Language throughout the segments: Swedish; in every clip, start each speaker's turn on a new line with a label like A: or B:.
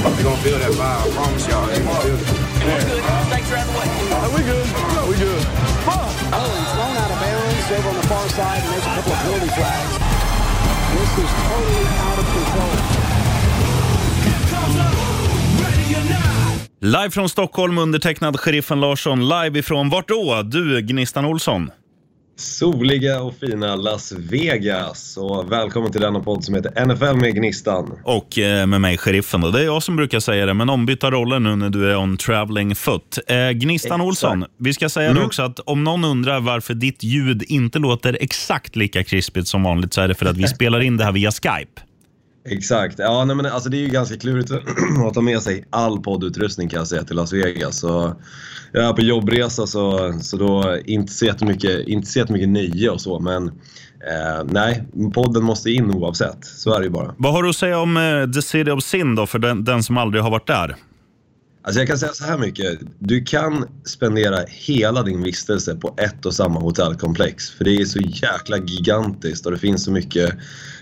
A: They're gonna feel that vibe. I promise y'all. They're gonna feel it.
B: Snakes are out the way.
C: we good. We good.
D: Oh, he's thrown out of bounds over on the far side, and there's a couple of penalty flags. This is totally out of control.
E: Live från Stockholm, undertecknad Sheriffen Larsson. Live ifrån vart då? Du, Gnistan Olsson.
F: Soliga och fina Las Vegas. Och välkommen till denna podd som heter NFL med Gnistan.
E: Och eh, med mig, Sheriffen. Då. Det är jag som brukar säga det, men ombytta roller nu när du är on traveling foot. Eh, Gnistan
F: Exakt.
E: Olsson, vi ska säga det också att om någon undrar varför ditt ljud inte låter exakt lika krispigt som vanligt så är det för att vi spelar in det här via Skype.
F: Exakt. Ja, nej, men alltså, det är ju ganska klurigt att ta med sig all poddutrustning kan jag säga till Las Vegas. Så jag är på jobbresa så, så då inte så jättemycket, inte så jättemycket nöje och så. Men eh, nej, podden måste in oavsett. Så är det ju bara.
E: Vad har du att säga om eh, The City of Sin då, för den, den som aldrig har varit där?
F: Alltså jag kan säga så här mycket. Du kan spendera hela din vistelse på ett och samma hotellkomplex. För det är så jäkla gigantiskt och det finns så mycket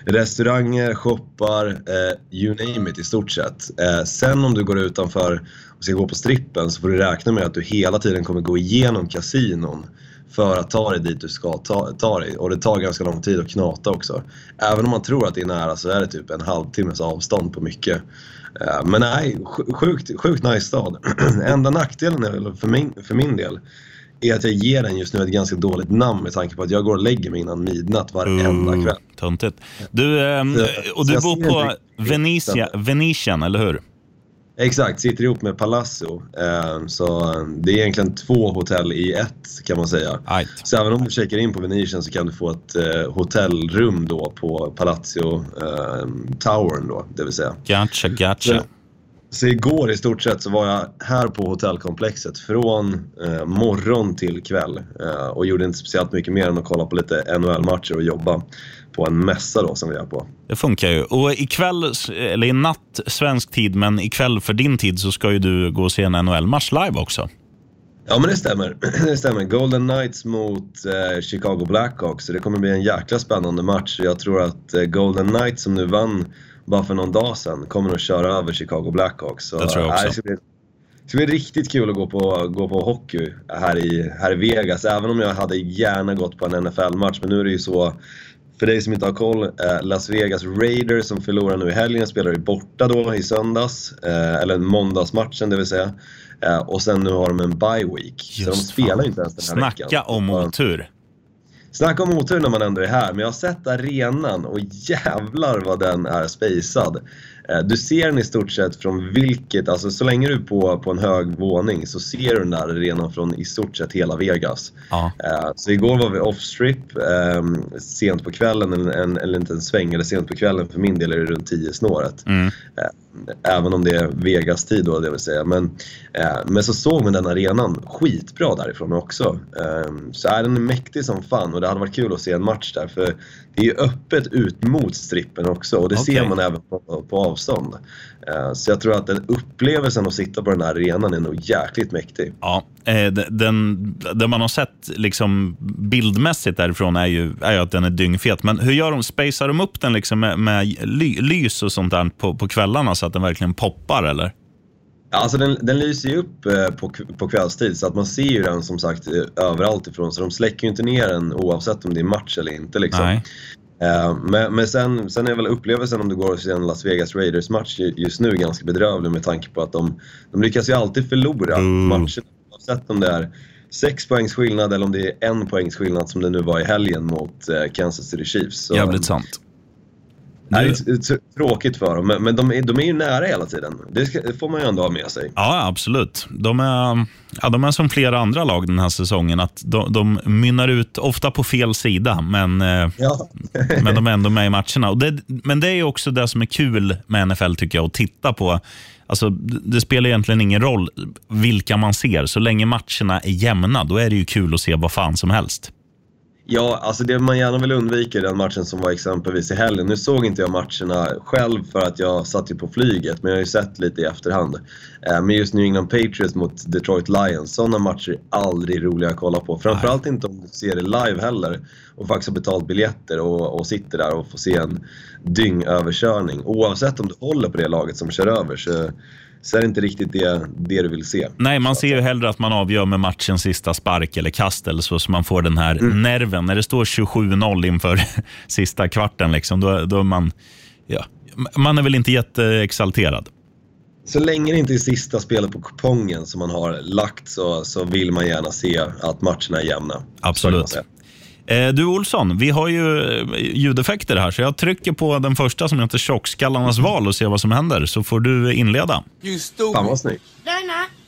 F: restauranger, shoppar, eh, you name it i stort sett. Eh, sen om du går utanför och ska gå på strippen så får du räkna med att du hela tiden kommer gå igenom kasinon för att ta dig dit du ska ta, ta dig. Och det tar ganska lång tid att knata också. Även om man tror att det är nära så är det typ en halvtimmes avstånd på mycket. Eh, Men nej, sj- sjukt, sjukt nice stad. Enda nackdelen är för min, för min del är att jag ger den just nu ett ganska dåligt namn med tanke på att jag går och lägger mig innan midnatt varenda
E: Uh,
F: kväll.
E: Töntigt. Du, ehm, och du bor på Venetia. Venetian, eller hur?
F: Exakt, sitter ihop med Palazzo. Eh, Så det är egentligen två hotell i ett kan man säga.
E: Ajt.
F: Så även om du checkar in på Venetian så kan du få ett eh, hotellrum då på Palazzo eh, Towern då, det vill säga.
E: Gotcha, gotcha.
F: Så, så igår i stort sett så var jag här på hotellkomplexet från eh, morgon till kväll eh, och gjorde inte speciellt mycket mer än att kolla på lite NHL-matcher och jobba på en mässa då som vi är på.
E: Det funkar ju. Och ikväll, eller i natt svensk tid, men ikväll för din tid så ska ju du gå och se en NHL-match live också.
F: Ja men det stämmer. Det stämmer. Golden Knights mot eh, Chicago Blackhawks. Så det kommer bli en jäkla spännande match. Jag tror att eh, Golden Knights som nu vann bara för någon dag sedan kommer att köra över Chicago Blackhawks. Så,
E: Det tror jag också.
F: eh, det, ska bli, det ska bli riktigt kul att gå på, gå på hockey här i, här i Vegas. Även om jag hade gärna gått på en NFL-match. Men nu är det ju så för dig som inte har koll, eh, Las Vegas Raiders som förlorar nu i helgen spelar ju borta då i söndags, eh, eller måndagsmatchen det vill säga. Eh, och sen nu har de en bye week. så de
E: Just
F: spelar
E: fan.
F: inte ens den här
E: Snacka
F: veckan.
E: om
F: Och-
E: otur.
F: Snacka om otur när man ändå är här, men jag har sett arenan och jävlar vad den är spacad. Eh, Du ser den i stort sett från vilket, alltså så länge du är på, på en hög våning så ser du den där arenan från i stort sett hela Vegas.
E: Ja.
F: Eh, Så igår var vi off-strip eh, sent på kvällen, en, en, eller inte en sväng, eller sent på kvällen för min del är det runt 10 snåret.
E: Mm.
F: Även om det är Vegas-tid då, det vill säga. Men, eh, men så såg man den arenan skitbra därifrån också. Eh, så är den är mäktig som fan och det hade varit kul att se en match där för det är ju öppet ut mot strippen också och det
E: Okej.
F: ser man även på, på avstånd. Eh, så jag tror att den upplevelsen att sitta på den här arenan är nog jäkligt mäktig.
E: Ja, eh, den, det man har sett liksom bildmässigt därifrån är ju, är ju att den är dyngfet. Men hur gör de? Spacear de upp den liksom med, med ly, lys och sånt där på, på kvällarna så att den verkligen poppar? eller?
F: Alltså den, den lyser ju upp eh, på, på kvällstid så att man ser ju den som sagt eh, överallt ifrån. Så de släcker ju inte ner den oavsett om det är match eller inte. Liksom.
E: Nej.
F: Eh, Men, men sen, sen är väl upplevelsen om du går och ser en Las Vegas Raiders-match ju- just nu ganska bedrövlig med tanke på att de, de lyckas ju alltid förlora
E: Mm.
F: matchen. Oavsett om det är sex poängs skillnad eller om det är en poängs skillnad som det nu var i helgen mot Kansas City Chiefs. Så,
E: Jävligt sant.
F: Nej, det är tråkigt för dem, men, de, är, de är ju nära hela tiden. Det, får man ju ändå ha med sig.
E: Ja, absolut. De är, ja, de är som flera andra lag den här säsongen. att De, de mynnar ut, ofta på fel sida, men, eh,
F: Ja.
E: men de är ändå med i matcherna. Och det, men det är också det som är kul med NFL, tycker jag, att titta på. Alltså, det det spelar egentligen ingen roll vilka man ser. Så länge matcherna är jämna, då är det ju kul att se vad fan som helst.
F: Ja, alltså det man gärna vill undvika är den matchen som var exempelvis i helgen. Nu såg inte jag matcherna själv för att jag satt ju på flyget, men jag har ju sett lite i efterhand. Eh, men just New England Patriots mot Detroit Lions, sådana matcher är aldrig roliga att kolla på. Framförallt inte om du ser det live heller och faktiskt har betalt biljetter och, och sitter där och får se en dyngöverkörning. Oavsett om du håller på det laget som kör över så så är det inte riktigt det, det du vill se.
E: Nej, man ser ju hellre att man avgör med matchens sista spark eller kast eller så, så man får den här mm. nerven. När det står 27-0 inför sista kvarten, liksom, då, då är man, ja, man är väl inte jätteexalterad.
F: Så länge det inte är sista spelet på kupongen som man har lagt så, så vill man gärna se att matcherna är jämna.
E: Absolut. Eh, du Olsson, vi har ju eh, ljudeffekter här, så jag trycker på den första som heter Tjockskallarnas val och ser vad som händer, så får du inleda.
A: You stupid.
F: Fan vad snyggt.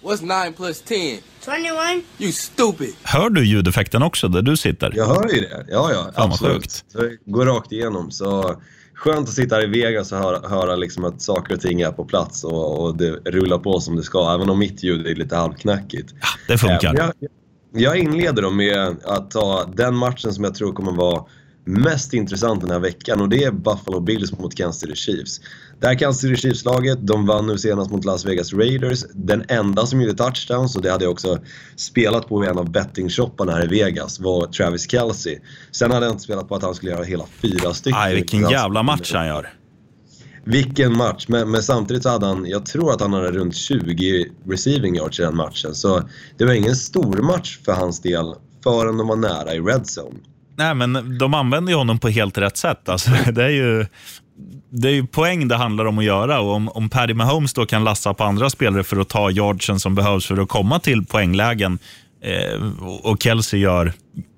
A: What's 9 plus 10?
B: 21.
A: You stupid.
E: Hör du ljudeffekten också där du sitter?
F: Jag hör ju det. Ja, ja.
E: Fan,
F: absolut.
E: sjukt.
F: Så det går rakt igenom. Så skönt att sitta här i Vegas och höra, höra liksom att saker och ting är på plats och, och det rullar på som det ska. Även om mitt ljud är lite halvknackigt.
E: Ja, det funkar.
F: Eh, Jag, jag inleder då med att ta den matchen som jag tror kommer vara mest intressant den här veckan och det är Buffalo Bills mot Kansas City Chiefs. Det här Kansas City Chiefs-laget, de vann nu senast mot Las Vegas Raiders. Den enda som gjorde touchdowns, och det hade jag också spelat på i en av bettingshopparna här i Vegas, var Travis Kelce. Sen hade jag inte spelat på att han skulle göra hela fyra stycken.
E: Aj, vilken jävla match han gör.
F: Vilken match, men, men, samtidigt så hade han, jag tror att han hade runt 20 receiving yards i den matchen. Så det var ingen stor match för hans del förrän de var nära i red zone.
E: Nej, men de använder ju honom på helt rätt sätt. Alltså, det, är ju, det är ju poäng det handlar om att göra. Och om, om Paddy Mahomes då kan lassa på andra spelare för att ta yardsen som behövs för att komma till poänglägen och Kelsey gör,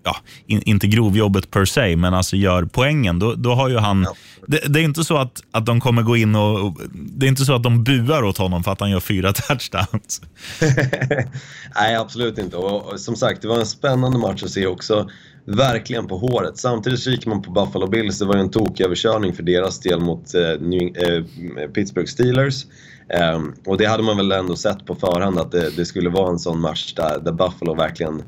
E: ja, in, inte grovjobbet per se, men alltså gör poängen, då, då har ju han... Det, det, är inte så att, att de kommer gå in och, och, Det är inte så att de buar åt honom för att han gör fyra touchdowns.
F: Nej, absolut inte. Och, och, som sagt, det var en spännande match att se också. Verkligen på håret. Samtidigt kikar man på Buffalo Bills. Det var ju en toköverkörning för deras del mot eh, New, eh, Pittsburgh Steelers. Eh, och det hade man väl ändå sett på förhand att det, det skulle vara en sån match där, där Buffalo verkligen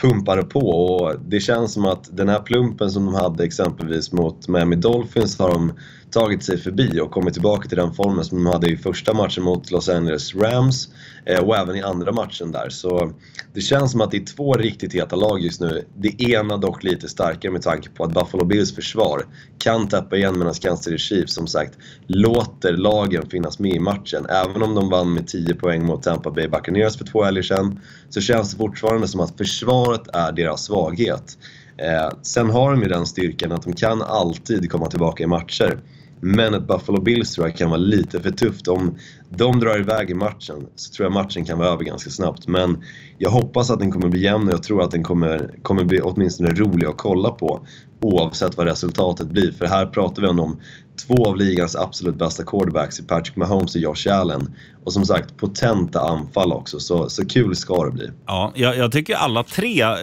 F: pumpade på och det känns som att den här plumpen som de hade exempelvis mot Miami Dolphins har de tagit sig förbi och kommit tillbaka till den formen som de hade i första matchen mot Los Angeles Rams eh, och även i andra matchen där. Så det känns som att det är två riktigt heta lag just nu. Det ena dock lite starkare med tanke på att Buffalo Bills försvar kan tappa igen medan Kansas City Chiefs som sagt låter lagen finnas med i matchen. Även om de vann med 10 poäng mot Tampa Bay Buccaneers för två helger sedan så känns det fortfarande som att försvaret är deras svaghet. Eh, sen har de ju den styrkan att de kan alltid komma tillbaka i matcher. Men ett Buffalo Bills tror jag kan vara lite för tufft. Om de drar iväg i matchen så tror jag matchen kan vara över ganska snabbt. Men jag hoppas att den kommer bli jämn och jag tror att den kommer, kommer bli åtminstone rolig att kolla på oavsett vad resultatet blir. För här pratar vi ändå om två av ligans absolut bästa quarterbacks i Patrick Mahomes och Josh Allen. Och som sagt, potenta anfall också, så, så kul ska det bli.
E: Ja, jag, jag tycker alla tre eh,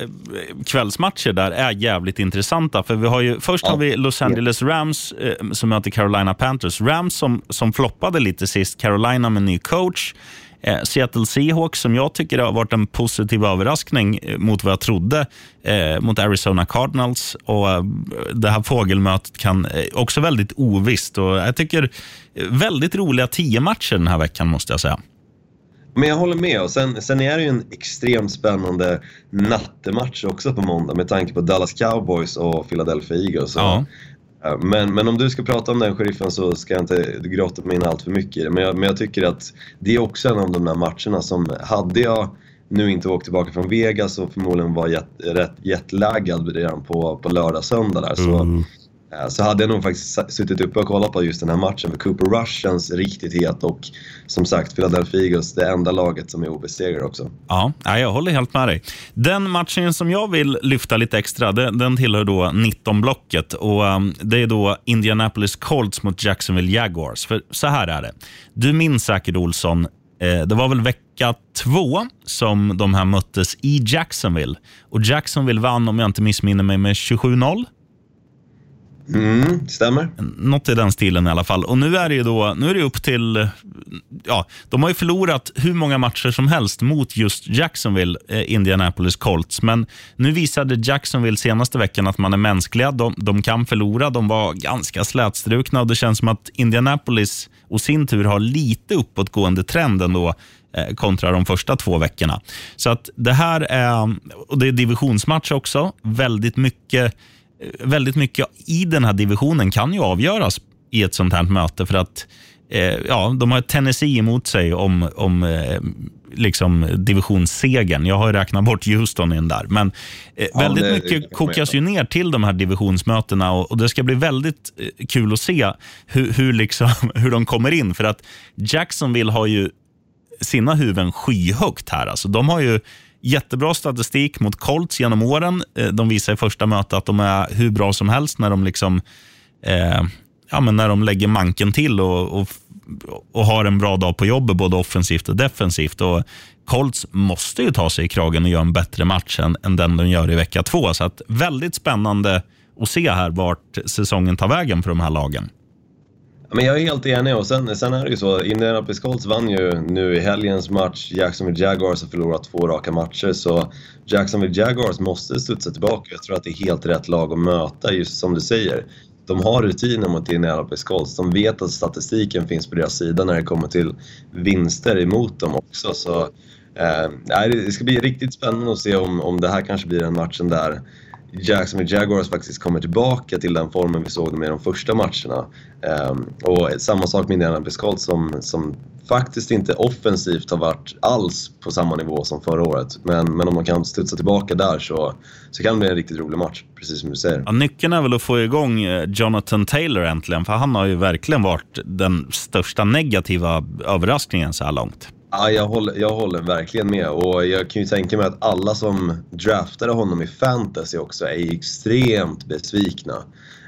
E: kvällsmatcher där är jävligt intressanta. För vi har ju, först ja. har vi Los Angeles Rams eh, som möter Carolina Panthers. Rams som, som floppade lite sist, Carolina med ny coach. Eh, Seattle Seahawks, som jag tycker har varit en positiv överraskning eh, mot vad jag trodde, eh, mot Arizona Cardinals. Och Det här fågelmötet kan också väldigt ovisst. Och jag tycker väldigt roliga tio matcher den här veckan, måste jag säga.
F: Men jag håller med. Och sen, sen är det ju en extremt spännande nattematch också på måndag med tanke på Dallas Cowboys och Philadelphia Eagles. Ja. Eh, men, men om du ska prata om den sheriffen så ska jag inte grotta mig in allt för mycket i det. Men jag, men jag tycker att det är också en av de där matcherna som, hade jag nu inte åkt tillbaka från Vegas och förmodligen var jet, rätt jetlaggad redan på, på lördag, söndag där. Så, mm. Eh, så hade jag nog faktiskt suttit uppe och kollat på just den här matchen för Cooper Rush känns riktigt het och som sagt Philadelphia Eagles det enda laget som är obesegrade också.
E: Ja, jag håller helt med dig. Den matchen som jag vill lyfta lite extra den, den tillhör då 19-blocket och um, det är då Indianapolis Colts mot Jacksonville Jaguars. För så här är det. Du minns säkert Olsson, eh, det var väl vecka två som de här möttes i Jacksonville och Jacksonville vann om jag inte missminner mig med 27-0.
F: Mm, stämmer.
E: Något i den stilen i alla fall. Och nu är det ju då, nu är det upp till, ja, de har ju förlorat hur många matcher som helst mot just Jacksonville, eh, Indianapolis Colts. Men nu visade Jacksonville senaste veckan att man är mänskliga. De, de kan förlora. De var ganska slätstrukna och det känns som att Indianapolis och sin tur har lite uppåtgående trend ändå eh, kontra de första två veckorna. Så att det här är, och det är divisionsmatch också, väldigt mycket väldigt mycket i den här divisionen kan ju avgöras i ett sånt här möte. För att eh, ja, de har Tennessee emot sig om, om eh, liksom divisionssegern. Jag har räknat bort Houston in där. Men eh,
F: Ja,
E: väldigt
F: det-
E: mycket kokas ju ner till de här divisionsmötena och, och det ska bli väldigt eh, kul att se hur, hur, liksom, hur de kommer in. För att Jacksonville har ju sina huvuden skyhögt här. Alltså, de har ju jättebra statistik mot Colts genom åren. Eh, de visar i första mötet att de är hur bra som helst när de liksom eh, ja, men när de lägger manken till och, och, och har en bra dag på jobbet, både offensivt och defensivt. Och Colts måste ju ta sig i kragen och göra en bättre match än, än den de gör i vecka två. Så att väldigt spännande att se här vart säsongen tar vägen för de här lagen.
F: Men jag är helt enig och sen, sen är det ju så, Indianapolis Colts vann ju nu i helgens match. Jacksonville Jaguars har förlorat två raka matcher så Jacksonville Jaguars måste studsa tillbaka. Jag tror att det är helt rätt lag att möta just som du säger. De har rutiner mot Indianapolis Colts. De vet att statistiken finns på deras sida när det kommer till vinster emot dem också. Så, eh, det ska bli riktigt spännande att se om, om det här kanske blir den matchen där Jacksonville Jaguars faktiskt kommer tillbaka till den formen vi såg dem i de första matcherna. Ehm, och samma sak med Indianapolis Colts som, som faktiskt inte offensivt har varit alls på samma nivå som förra året. Men, men om de kan studsa tillbaka där så, så kan det bli en riktigt rolig match, precis som du säger.
E: Ja, nyckeln är väl att få igång eh, Jonathan Taylor äntligen, för han har ju verkligen varit den största negativa överraskningen så här långt.
F: Ja, jag håller, jag håller verkligen med och jag kan ju tänka mig att alla som draftade honom i fantasy också är extremt besvikna.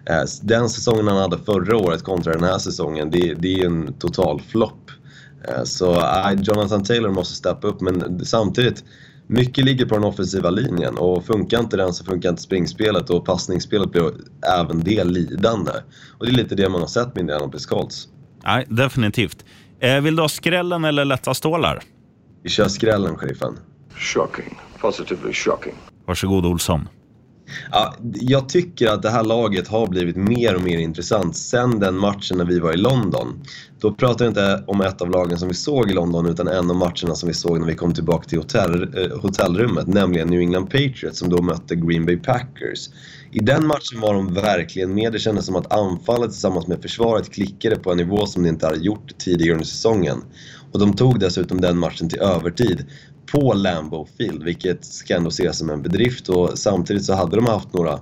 F: Eh, den säsongen han hade förra året kontra den här säsongen, det, det är ju en total flopp. Eh, så eh, Jonathan Taylor måste steppa upp men samtidigt, mycket ligger på den offensiva linjen och funkar inte den så funkar inte springspelet och passningsspelet blir även det lidande. Och det är lite det man har sett med Indianapolis Colts.
E: Nej, definitivt. Eh, vill du ha skrällen eller lätta stålar?
F: Vi kör skrällen, sheriffen.
C: Shocking. Positively shocking.
E: Varsågod Olsson.
F: Ja, jag tycker att det här laget har blivit mer och mer intressant sen den matchen när vi var i London. Då pratar jag inte om ett av lagen som vi såg i London utan en av matcherna som vi såg när vi kom tillbaka till hotell, eh, hotellrummet, nämligen New England Patriots som då mötte Green Bay Packers. I den matchen var de verkligen med. Det kändes som att anfallet tillsammans med försvaret klickade på en nivå som det inte hade gjort tidigare under säsongen. Och de tog dessutom den matchen till övertid på Lambeau Field, vilket ska ändå ses som en bedrift. Och samtidigt så hade de haft några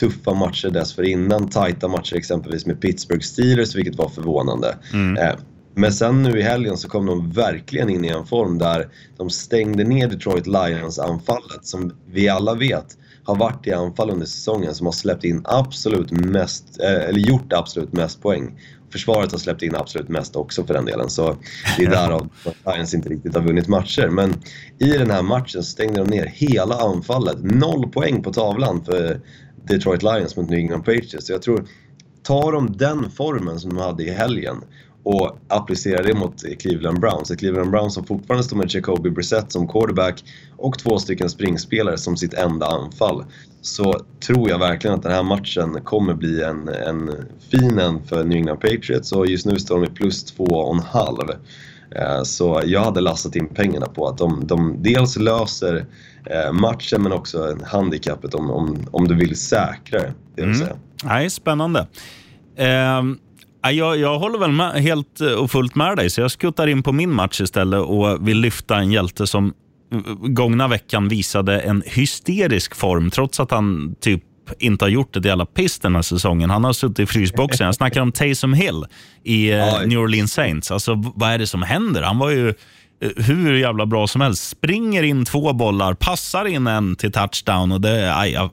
F: tuffa matcher dessförinnan, tajta matcher exempelvis med Pittsburgh Steelers, vilket var förvånande. Eh, Men sen nu i helgen så kom de verkligen in i en form där de stängde ner Detroit Lions-anfallet som vi alla vet har varit i anfall under säsongen som har släppt in absolut mest, eh, eller gjort absolut mest poäng. Försvaret har släppt in absolut mest också för den delen så det är därav Lions inte riktigt har vunnit matcher. Men i den här matchen stängde de ner hela anfallet. Noll poäng på tavlan för Detroit Lions mot New England Patriots. Så jag tror, tar de den formen som de hade i helgen och applicerar det mot Cleveland Browns. Cleveland Browns som fortfarande står med Jacoby Brissett som quarterback och två stycken springspelare som sitt enda anfall. Så tror jag verkligen att den här matchen kommer bli en, en fin en för New England Patriots och just nu står de i plus två och en halv. Eh, Så jag hade lastat in pengarna på att de, de dels löser eh, matchen men också handikappet om, om, om du vill säkra det. det vill säga.
E: Nej, spännande. Ja, jag, jag håller väl med, helt eh, och fullt med dig, så jag skuttar in på min match istället och vill lyfta en hjälte som eh, gångna veckan visade en hysterisk form, trots att han typ inte har gjort ett jävla piss den här säsongen. Han har suttit i frysboxen. Jag snackar om Taysom Hill i eh,
F: Ja.
E: New Orleans Saints. Alltså, vad är det som händer? Han var ju hur jävla bra som helst. Springer in två bollar, passar in en till touchdown. Och det, aj, jag,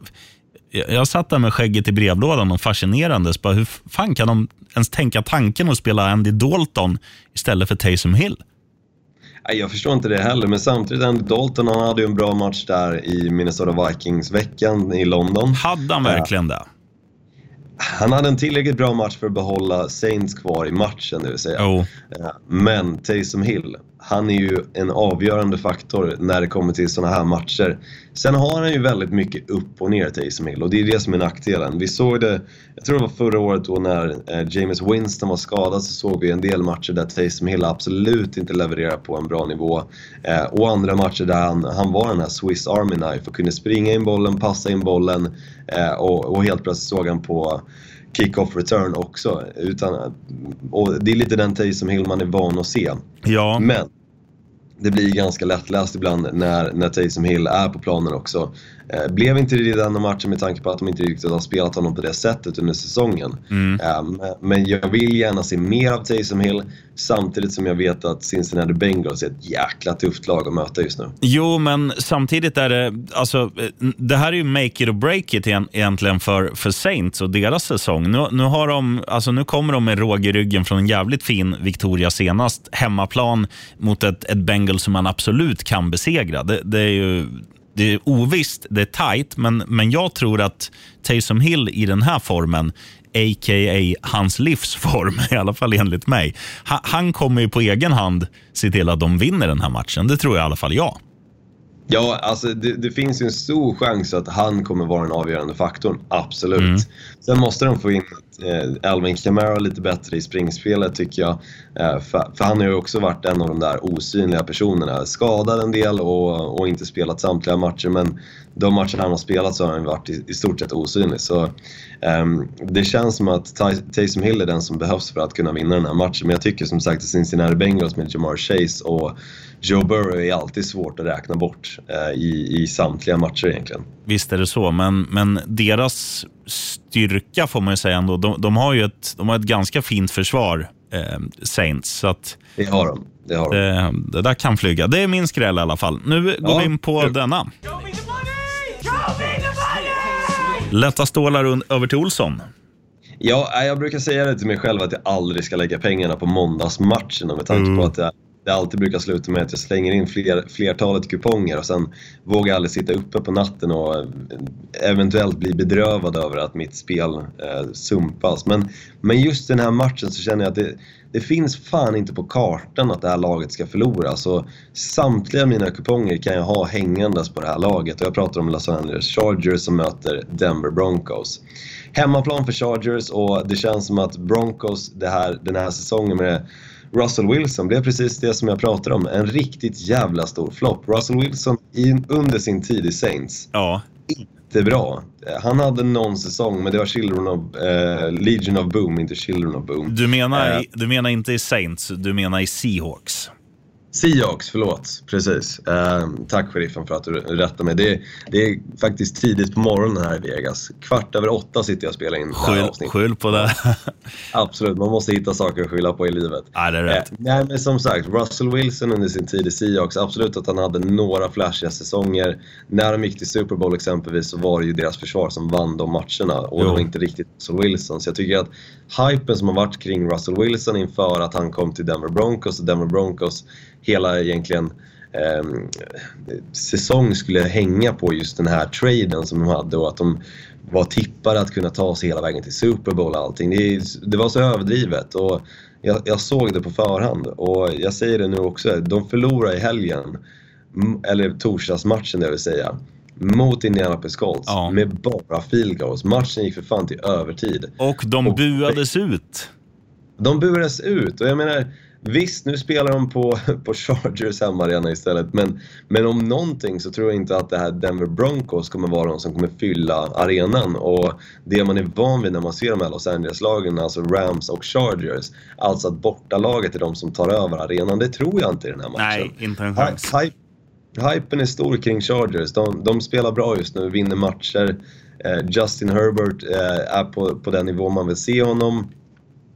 E: jag, satt där med skägget i brevlådan och fascinerandes. Bara, hur fan kan de ens tänka tanken att spela Andy Dalton istället för Taysom Hill?
F: Jag förstår inte det heller, men samtidigt Andy Dalton han hade ju en bra match där i Minnesota Vikings-veckan i London.
E: Hade han verkligen det?
F: han hade en tillräckligt bra match för att behålla Saints kvar i matchen, det vill säga.
E: Jo.
F: Eh, Men Taysom Hill, han är ju en avgörande faktor när det kommer till sådana här matcher. Sen har han ju väldigt mycket upp och ner, Taysom Hill, och det är det som är nackdelen. Vi såg det, jag tror det var förra året då när eh, James Winston var skadad så såg vi en del matcher där Taysom Hill absolut inte levererar på en bra nivå. Eh, och andra matcher där han, han var den här Swiss Army Knife och kunde springa in bollen, passa in bollen eh, och, och helt plötsligt såg han på kick-off return också. Utan, och det är lite den Taysom Hill man är van att se.
E: Ja.
F: Men det blir ganska lättläst ibland när, när Taysom Hill är på planen också. Eh, blev inte det i denna matchen med tanke på att de inte riktigt har spelat honom på det sättet under säsongen. Eh, men jag vill gärna se mer av Taysom Hill samtidigt som jag vet att Cincinnati Bengals är ett jäkla tufft lag att möta just nu.
E: Jo, men samtidigt är det... Alltså, eh, det här är ju make it or break it egent- egentligen för, för Saints och deras säsong. Nu, nu, har de, alltså, nu kommer de med råg i ryggen från en jävligt fin Victoria senast. Hemmaplan mot ett, ett Bengals som man absolut kan besegra. Det, det är ju det är ovisst, det är tight, men, men jag tror att Taysom Hill i den här formen a.k.a. hans livsform, i alla fall enligt mig. Han kommer ju på egen hand se till att de vinner den här matchen. Det tror jag i alla fall jag.
F: Ja, alltså det, det finns ju en stor chans att han kommer vara den avgörande faktorn. Absolut.
E: Mm.
F: Sen måste de få in eh, Alvin Kamara lite bättre i springspelet tycker jag. Eh, för, för han har ju också varit en av de där osynliga personerna. Skadad en del och, och inte spelat samtliga matcher men de matcher han har spelat så har han varit i, i stort sett osynlig. Så ehm, det känns som att Taysom Hill är den som behövs för att kunna vinna den här matchen. Men jag tycker som sagt att Cincinnati Bengals med Jamar Chase och Joe Burrow är alltid svårt att räkna bort eh, i, i samtliga matcher egentligen.
E: Visst är det så, men, men deras styrka får man ju säga ändå. De, de har ju ett, de har ett ganska fint försvar, eh, Saints. Så att
F: Det har de. Det har de.
E: det, det där kan flyga. Det är min skräll i alla fall. Nu går
F: Ja,
E: vi in på
F: kul.
E: denna. Lätta stålar över till Olsson.
F: Ja, nej, jag brukar säga det till mig själv att jag aldrig ska lägga pengarna på måndagsmatcherna med tanke på att jag, det alltid brukar sluta med att jag slänger in fler, flertalet kuponger och sen vågar jag aldrig sitta uppe på natten och eh, eventuellt bli bedrövad över att mitt spel eh, sumpas. Men, men just den här matchen så känner jag att det, det finns fan inte på kartan att det här laget ska förlora. Så samtliga mina kuponger kan jag ha hängandes på det här laget och jag pratar om Los Angeles Chargers som möter Denver Broncos. Hemmaplan för Chargers och det känns som att Broncos det här, den här säsongen med Russell Wilson blev precis det som jag pratade om. En riktigt jävla stor flopp. Russell Wilson i, under sin tid i Saints,
E: Ja,
F: inte bra. Han hade någon säsong, men det var Children of, eh, Legion of Boom, inte Children of Boom.
E: du menar,
F: Eh.
E: du menar inte i Saints, du menar i Seahawks.
F: Seahawks, förlåt. Precis. Eh, tack sheriffen för att du rättade mig. Det är, det är faktiskt tidigt på morgonen här i Vegas. Kvart över åtta sitter jag och spelar in det här
E: Skyll,
F: avsnittet.
E: skyll på det.
F: Absolut, man måste hitta saker att skylla på i livet.
E: Ja, det är rätt.
F: Eh, nej, men som sagt, Russell Wilson under sin tid i Seahawks, absolut att han hade några flashiga säsonger. När de gick till Super Bowl exempelvis så var det ju deras försvar som vann de matcherna och det
E: Jo.
F: var inte riktigt Russell Wilson. Så jag tycker att hypen som har varit kring Russell Wilson inför att han kom till Denver Broncos och Denver Broncos hela egentligen eh, säsong skulle hänga på just den här traden som de hade och att de var tippade att kunna ta sig hela vägen till Super Bowl och allting. Det, det var så överdrivet och jag, jag såg det på förhand och jag säger det nu också. De förlorade i helgen, eller torsdagsmatchen det vill säga, mot Indianapolis Colts
E: Ja.
F: med bara field goals. Matchen gick för fan till övertid.
E: Och de
F: Och-
E: buades ut.
F: De burades ut och jag menar Visst, nu spelar de på, på Chargers hemmaarena istället men, men om någonting så tror jag inte att det här Denver Broncos kommer vara de som kommer fylla arenan och det man är van vid när man ser de här Los Angeles-lagen, alltså Rams och Chargers, alltså att bortalaget är de som tar över arenan, det tror jag inte i den här matchen.
E: Nej, inte en chans.
F: Hy- Hype, hypen är stor kring Chargers. De, de spelar bra just nu, vinner matcher. Eh, Justin Herbert eh, är på, på den nivå man vill se honom.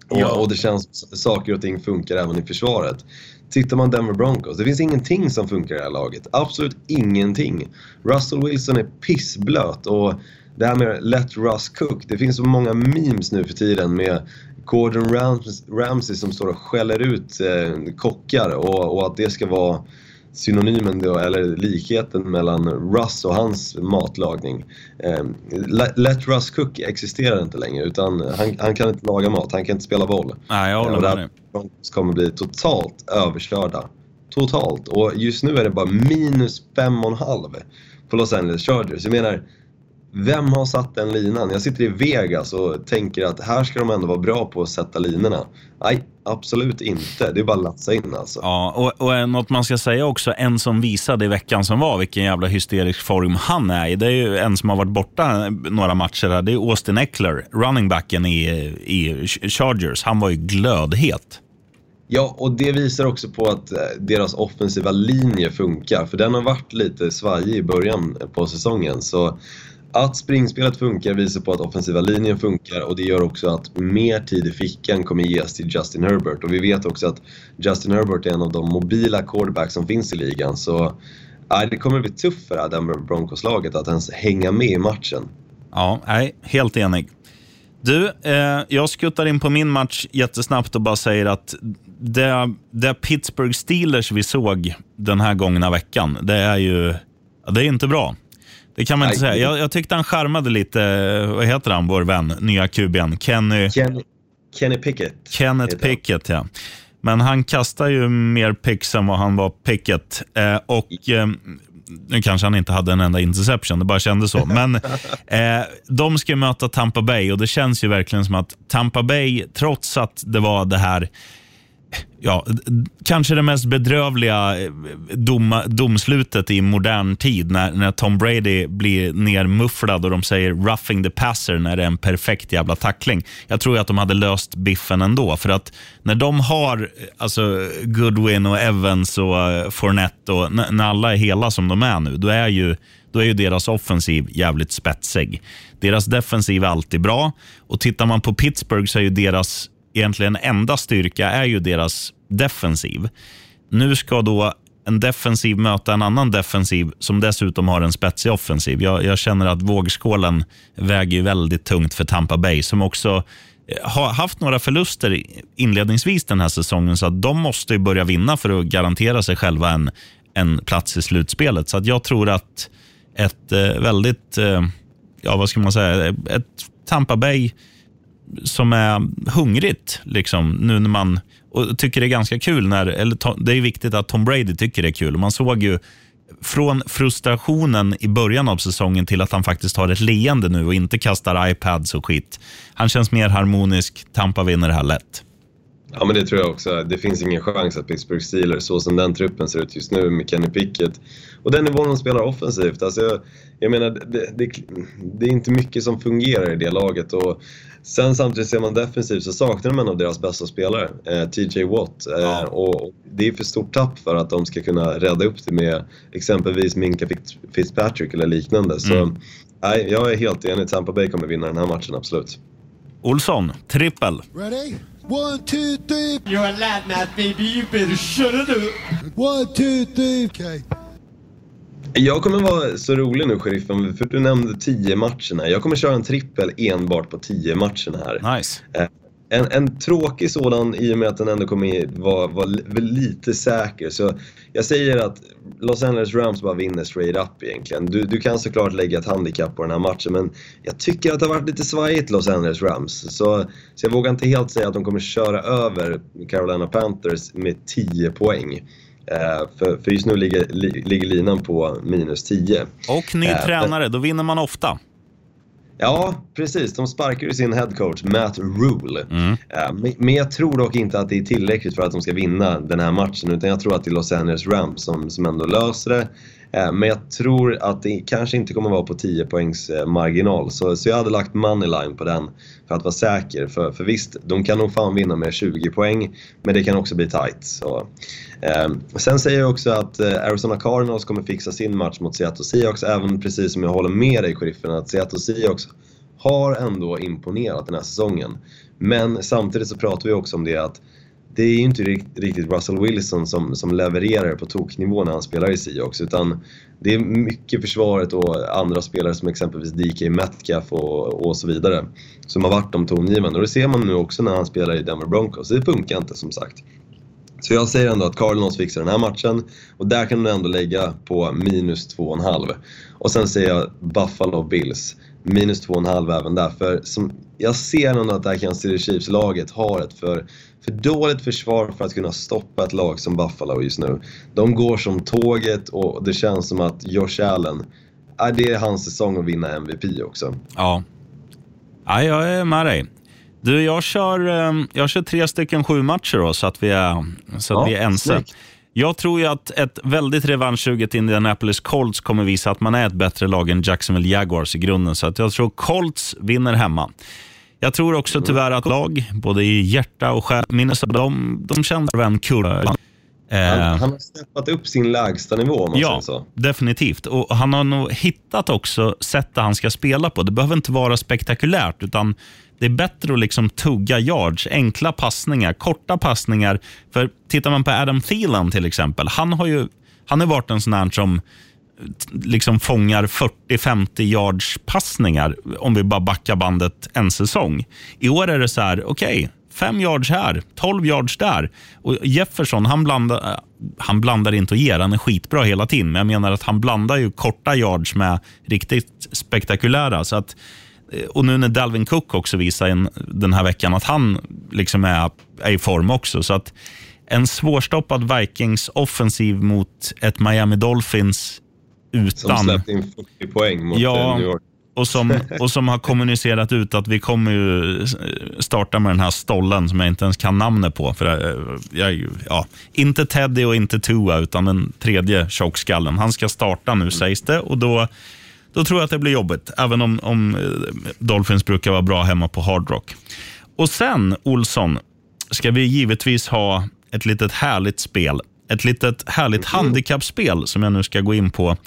F: Och,
E: Ja.
F: och det känns saker och ting funkar även i försvaret. Tittar man Denver Broncos, det finns ingenting som funkar i det här laget. Absolut ingenting. Russell Wilson är pissblöt och det här med let Russ cook. Det finns så många memes nu för tiden med Gordon Rams, Ramsay som står och skäller ut eh, kockar och, och att det ska vara synonymen då, eller likheten mellan Russ och hans matlagning. Eh, let, Russ cook existerar inte längre utan han, han, kan inte laga mat, han kan inte spela boll.
E: Nej, jag håller
F: och
E: med dig.
F: Kommer bli totalt överkörda. Totalt. Och just nu är det bara minus fem och en halv på Los Angeles Chargers. Jag menar, vem har satt den linan? Jag sitter i Vegas och tänker att här ska de ändå vara bra på att sätta linorna. Nej, absolut inte. Det är bara att latsa in alltså.
E: Ja, och, och något man ska säga också, en som visade i veckan som var vilken jävla hysterisk form han är i. Det är ju en som har varit borta några matcher här. Det är Austin Eckler, running backen i, i Chargers. Han var ju glödhet.
F: Ja, och det visar också på att eh, deras offensiva linje funkar. För den har varit lite svajig i början på säsongen. Så att springspelet funkar visar på att offensiva linjen funkar och det gör också att mer tid i fickan kommer ges till Justin Herbert. Och vi vet också att Justin Herbert är en av de mobila quarterbacks som finns i ligan. Så nej, det kommer bli tufft för det här Denver Broncos-laget att ens hänga med i matchen.
E: Ja, nej, helt enig. Du, eh, jag skuttar in på min match jättesnabbt och bara säger att det, det Pittsburgh Steelers vi såg den här gångna veckan, det är ju det är inte bra. Det kan man inte
F: Nej.
E: säga. Jag, jag tyckte han charmade lite, eh, vad heter han, vår vän, nya kuben, Kenny,
F: Kenny, Kenny Pickett.
E: Kenneth. Pickett. Ja. Men han kastar ju mer picks än vad han var Pickett. Eh, och eh, nu kanske han inte hade en enda interception, det bara kändes så. Men eh, de ska ju möta Tampa Bay och det känns ju verkligen som att Tampa Bay, trots att det var det här Ja, kanske det mest bedrövliga eh, dom, domslutet i modern tid när, när Tom Brady blir nermufflad och de säger roughing the passer när det är en perfekt jävla tackling. Jag tror ju att de hade löst biffen ändå. För att när de har eh, alltså, Goodwin och Evans och eh, Fournette och när alla är hela som de är nu, då är ju då är ju deras offensiv jävligt spetsig. Deras defensiv är alltid bra och tittar man på Pittsburgh så är ju deras egentligen enda styrka är ju deras defensiv. Nu ska då en defensiv möta en annan defensiv som dessutom har en spetsig offensiv. Jag, jag känner att vågskålen väger ju väldigt tungt för Tampa Bay som också eh, har haft några förluster inledningsvis den här säsongen så att de måste ju börja vinna för att garantera sig själva en, en plats i slutspelet. Så att jag tror att ett eh, väldigt, eh, ja vad ska man säga, ett Tampa Bay som är hungrigt liksom, nu när man och tycker det är ganska kul. när eller Det är viktigt att Tom Brady tycker det är kul. Man såg ju från frustrationen i början av säsongen till att han faktiskt har ett leende nu och inte kastar iPads och skit. Han känns mer harmonisk. Tampa vinner det här lätt.
F: Ja men det tror jag också. Det finns ingen chans att Pittsburgh Steelers, så som den truppen ser ut just nu med Kenny Pickett och den nivån de spelar offensivt. Alltså jag, jag menar, det, det, det är inte mycket som fungerar i det laget. Och sen samtidigt ser man defensivt så saknar de en av deras bästa spelare, eh, TJ Watt. Eh,
E: Ja.
F: och det är för stort tapp för att de ska kunna rädda upp det med exempelvis Minka Fitz- Fitzpatrick eller liknande. Så
E: Mm.
F: nej, jag är helt enig. Tampa Bay kommer vinna den här matchen, absolut.
E: Olsson, trippel.
G: Ready? One, two, three.
B: You're a lad now, baby. You better shut it up.
G: One, two, three. Okay.
F: Jag kommer vara så rolig nu, sheriffen, för du nämnde 10 matcherna. Jag kommer köra en trippel enbart på 10 matcherna här.
E: Nice.
F: En, en tråkig sådan i och med att den ändå kommer vara var, li- lite säker. Så jag säger att Los Angeles Rams bara vinner straight up egentligen. Du, du kan såklart lägga ett handikapp på den här matchen men jag tycker att det har varit lite svajigt Los Angeles Rams. Så, så jag vågar inte helt säga att de kommer köra över Carolina Panthers med 10 poäng. Eh, för, för just nu ligger, li, ligger linan på minus 10.
E: Och ny
F: Eh,
E: tränare, då vinner man ofta.
F: Ja, precis. De sparkar ju sin headcoach Matt Rule.
E: Mm.
F: Eh, men- Men jag tror dock inte att det är tillräckligt för att de ska vinna den här matchen. Utan jag tror att det är Los Angeles Rams som, som ändå löser det. Eh, men jag tror att det kanske inte kommer vara på 10 poängs eh, marginal. Så, så jag hade lagt moneyline på den för att vara säker. För, för visst, de kan nog fan vinna med 20 poäng. Men det kan också bli tight. Så. Eh, sen säger jag också att eh, Arizona Cardinals kommer fixa sin match mot Seattle Seahawks. Även precis som jag håller med dig sheriffen att Seattle Seahawks har ändå imponerat den här säsongen. Men samtidigt så pratar vi också om det att det är ju inte riktigt Russell Wilson som, som levererar på toknivå när han spelar i Seahawks utan det är mycket försvaret och andra spelare som exempelvis DK Metcalf och, och så vidare som har varit de tongivande och det ser man nu också när han spelar i Denver Broncos. Det funkar inte som sagt. Så jag säger ändå att Cardinals fixar den här matchen och där kan du ändå lägga på minus 2,5. Och sen säger jag Buffalo Bills, minus 2,5 även där. För som, jag ser ändå att det här Kansas City Chiefs-laget har ett för, för dåligt försvar för att kunna stoppa ett lag som Buffalo just nu. De går som tåget och det känns som att Josh Allen, äh, det är hans säsong att vinna MVP också.
E: Ja. ja, jag är med dig. Du, jag kör, eh, jag kör tre stycken sju matcher då, så att vi är, så att
F: Ja,
E: vi är ense.
F: snyggt.
E: Jag tror ju att ett väldigt revanschsuget Indianapolis Colts kommer visa att man är ett bättre lag än Jacksonville Jaguars i grunden. Så att jag tror Colts vinner hemma. Jag tror också tyvärr att lag, både i hjärta och själ, Minnesota, de, de känner en kurva. Eh,
F: Han, han har steppat upp sin lägsta nivå om man
E: Ja,
F: säger så.
E: definitivt. Och Han har nog hittat också sättet han ska spela på. Det behöver inte vara spektakulärt, utan det är bättre att liksom tugga yards, enkla passningar, korta passningar. För Tittar man på Adam Thielen till exempel, han har ju han har varit en sån här som liksom fångar 40-50 yards passningar om vi bara backar bandet en säsong. I år är det så här, okej, fem yards här, 12 yards där. Och Jefferson, han blandar, han blandar inte och ger, han är skitbra hela tiden. Men jag menar att han blandar ju korta yards med riktigt spektakulära. Så att, eh, och nu när Dalvin Cook också visar en, den här veckan att han liksom är, är i form också. Så att en svårstoppad Vikings offensiv mot ett Miami Dolphins
F: som
E: utan...
F: släppte in 40 poäng mot
E: Ja.
F: eh, New York.
E: Och som, och som har kommunicerat ut att vi kommer ju starta med den här stollen som jag inte ens kan namnet på. För eh, jag, ju- ja, inte Teddy och inte Tua, utan den tredje tjockskallen. Han ska starta nu sägs det och då, då tror jag att det blir jobbigt. Även om, om eh, Dolphins brukar vara bra hemma på Hard Rock. Och sen, Olsson, ska vi givetvis ha ett litet härligt spel. Ett litet härligt handikappspel som jag nu ska gå in på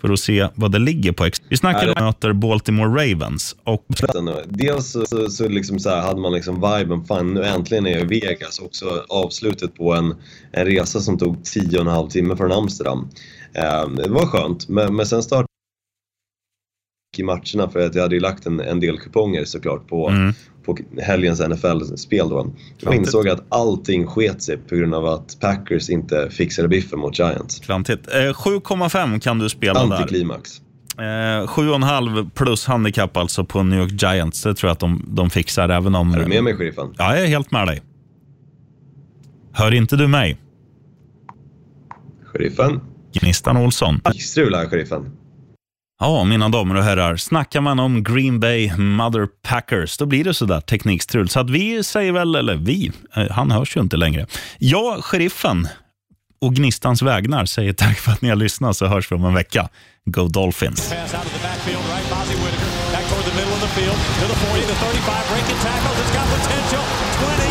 E: för att se vad det ligger på. Vi snackar om möter Baltimore Ravens. Och
F: Dels så, så, så, liksom så här, hade man liksom viben, fan nu äntligen är jag i Vegas. Också avslutet på en, en resa som tog 10 och en halv timme från Amsterdam. Eh, det var skönt, men, men sen startade i matcherna för att jag hade ju lagt en, en del kuponger såklart på,
E: Mm.
F: På helgens NFL-spel då. Och
E: Klantigt.
F: insåg att allting sket sig på grund av att Packers inte fixade biffen mot Giants.
E: klantigt. Eh, 7,5 kan du spela där.
F: Antiklimax.
E: Eh, 7,5 plus handikapp alltså på New York Giants. Det tror jag att de, de fixar även om...
F: Är du med mig, sheriffen?
E: Ja, jag är helt med dig. Hör inte du mig?
F: Sheriffen?
E: Gnistan Olsson.
F: Strul här, sheriffen.
E: Ja, mina damer och herrar. Snackar man om Green Bay Mother Packers, då blir det sådär teknikstrul. Så att vi säger väl, eller vi, eh, han hörs ju inte längre. Jag, sheriffen och Gnistans vägnar säger tack för att ni har lyssnat så hörs vi om en vecka. Go Dolphins!
H: Pass out of the backfield, right? Back toward the middle of the field to the 40, the 35, breaking tackles. It's got potential. 20.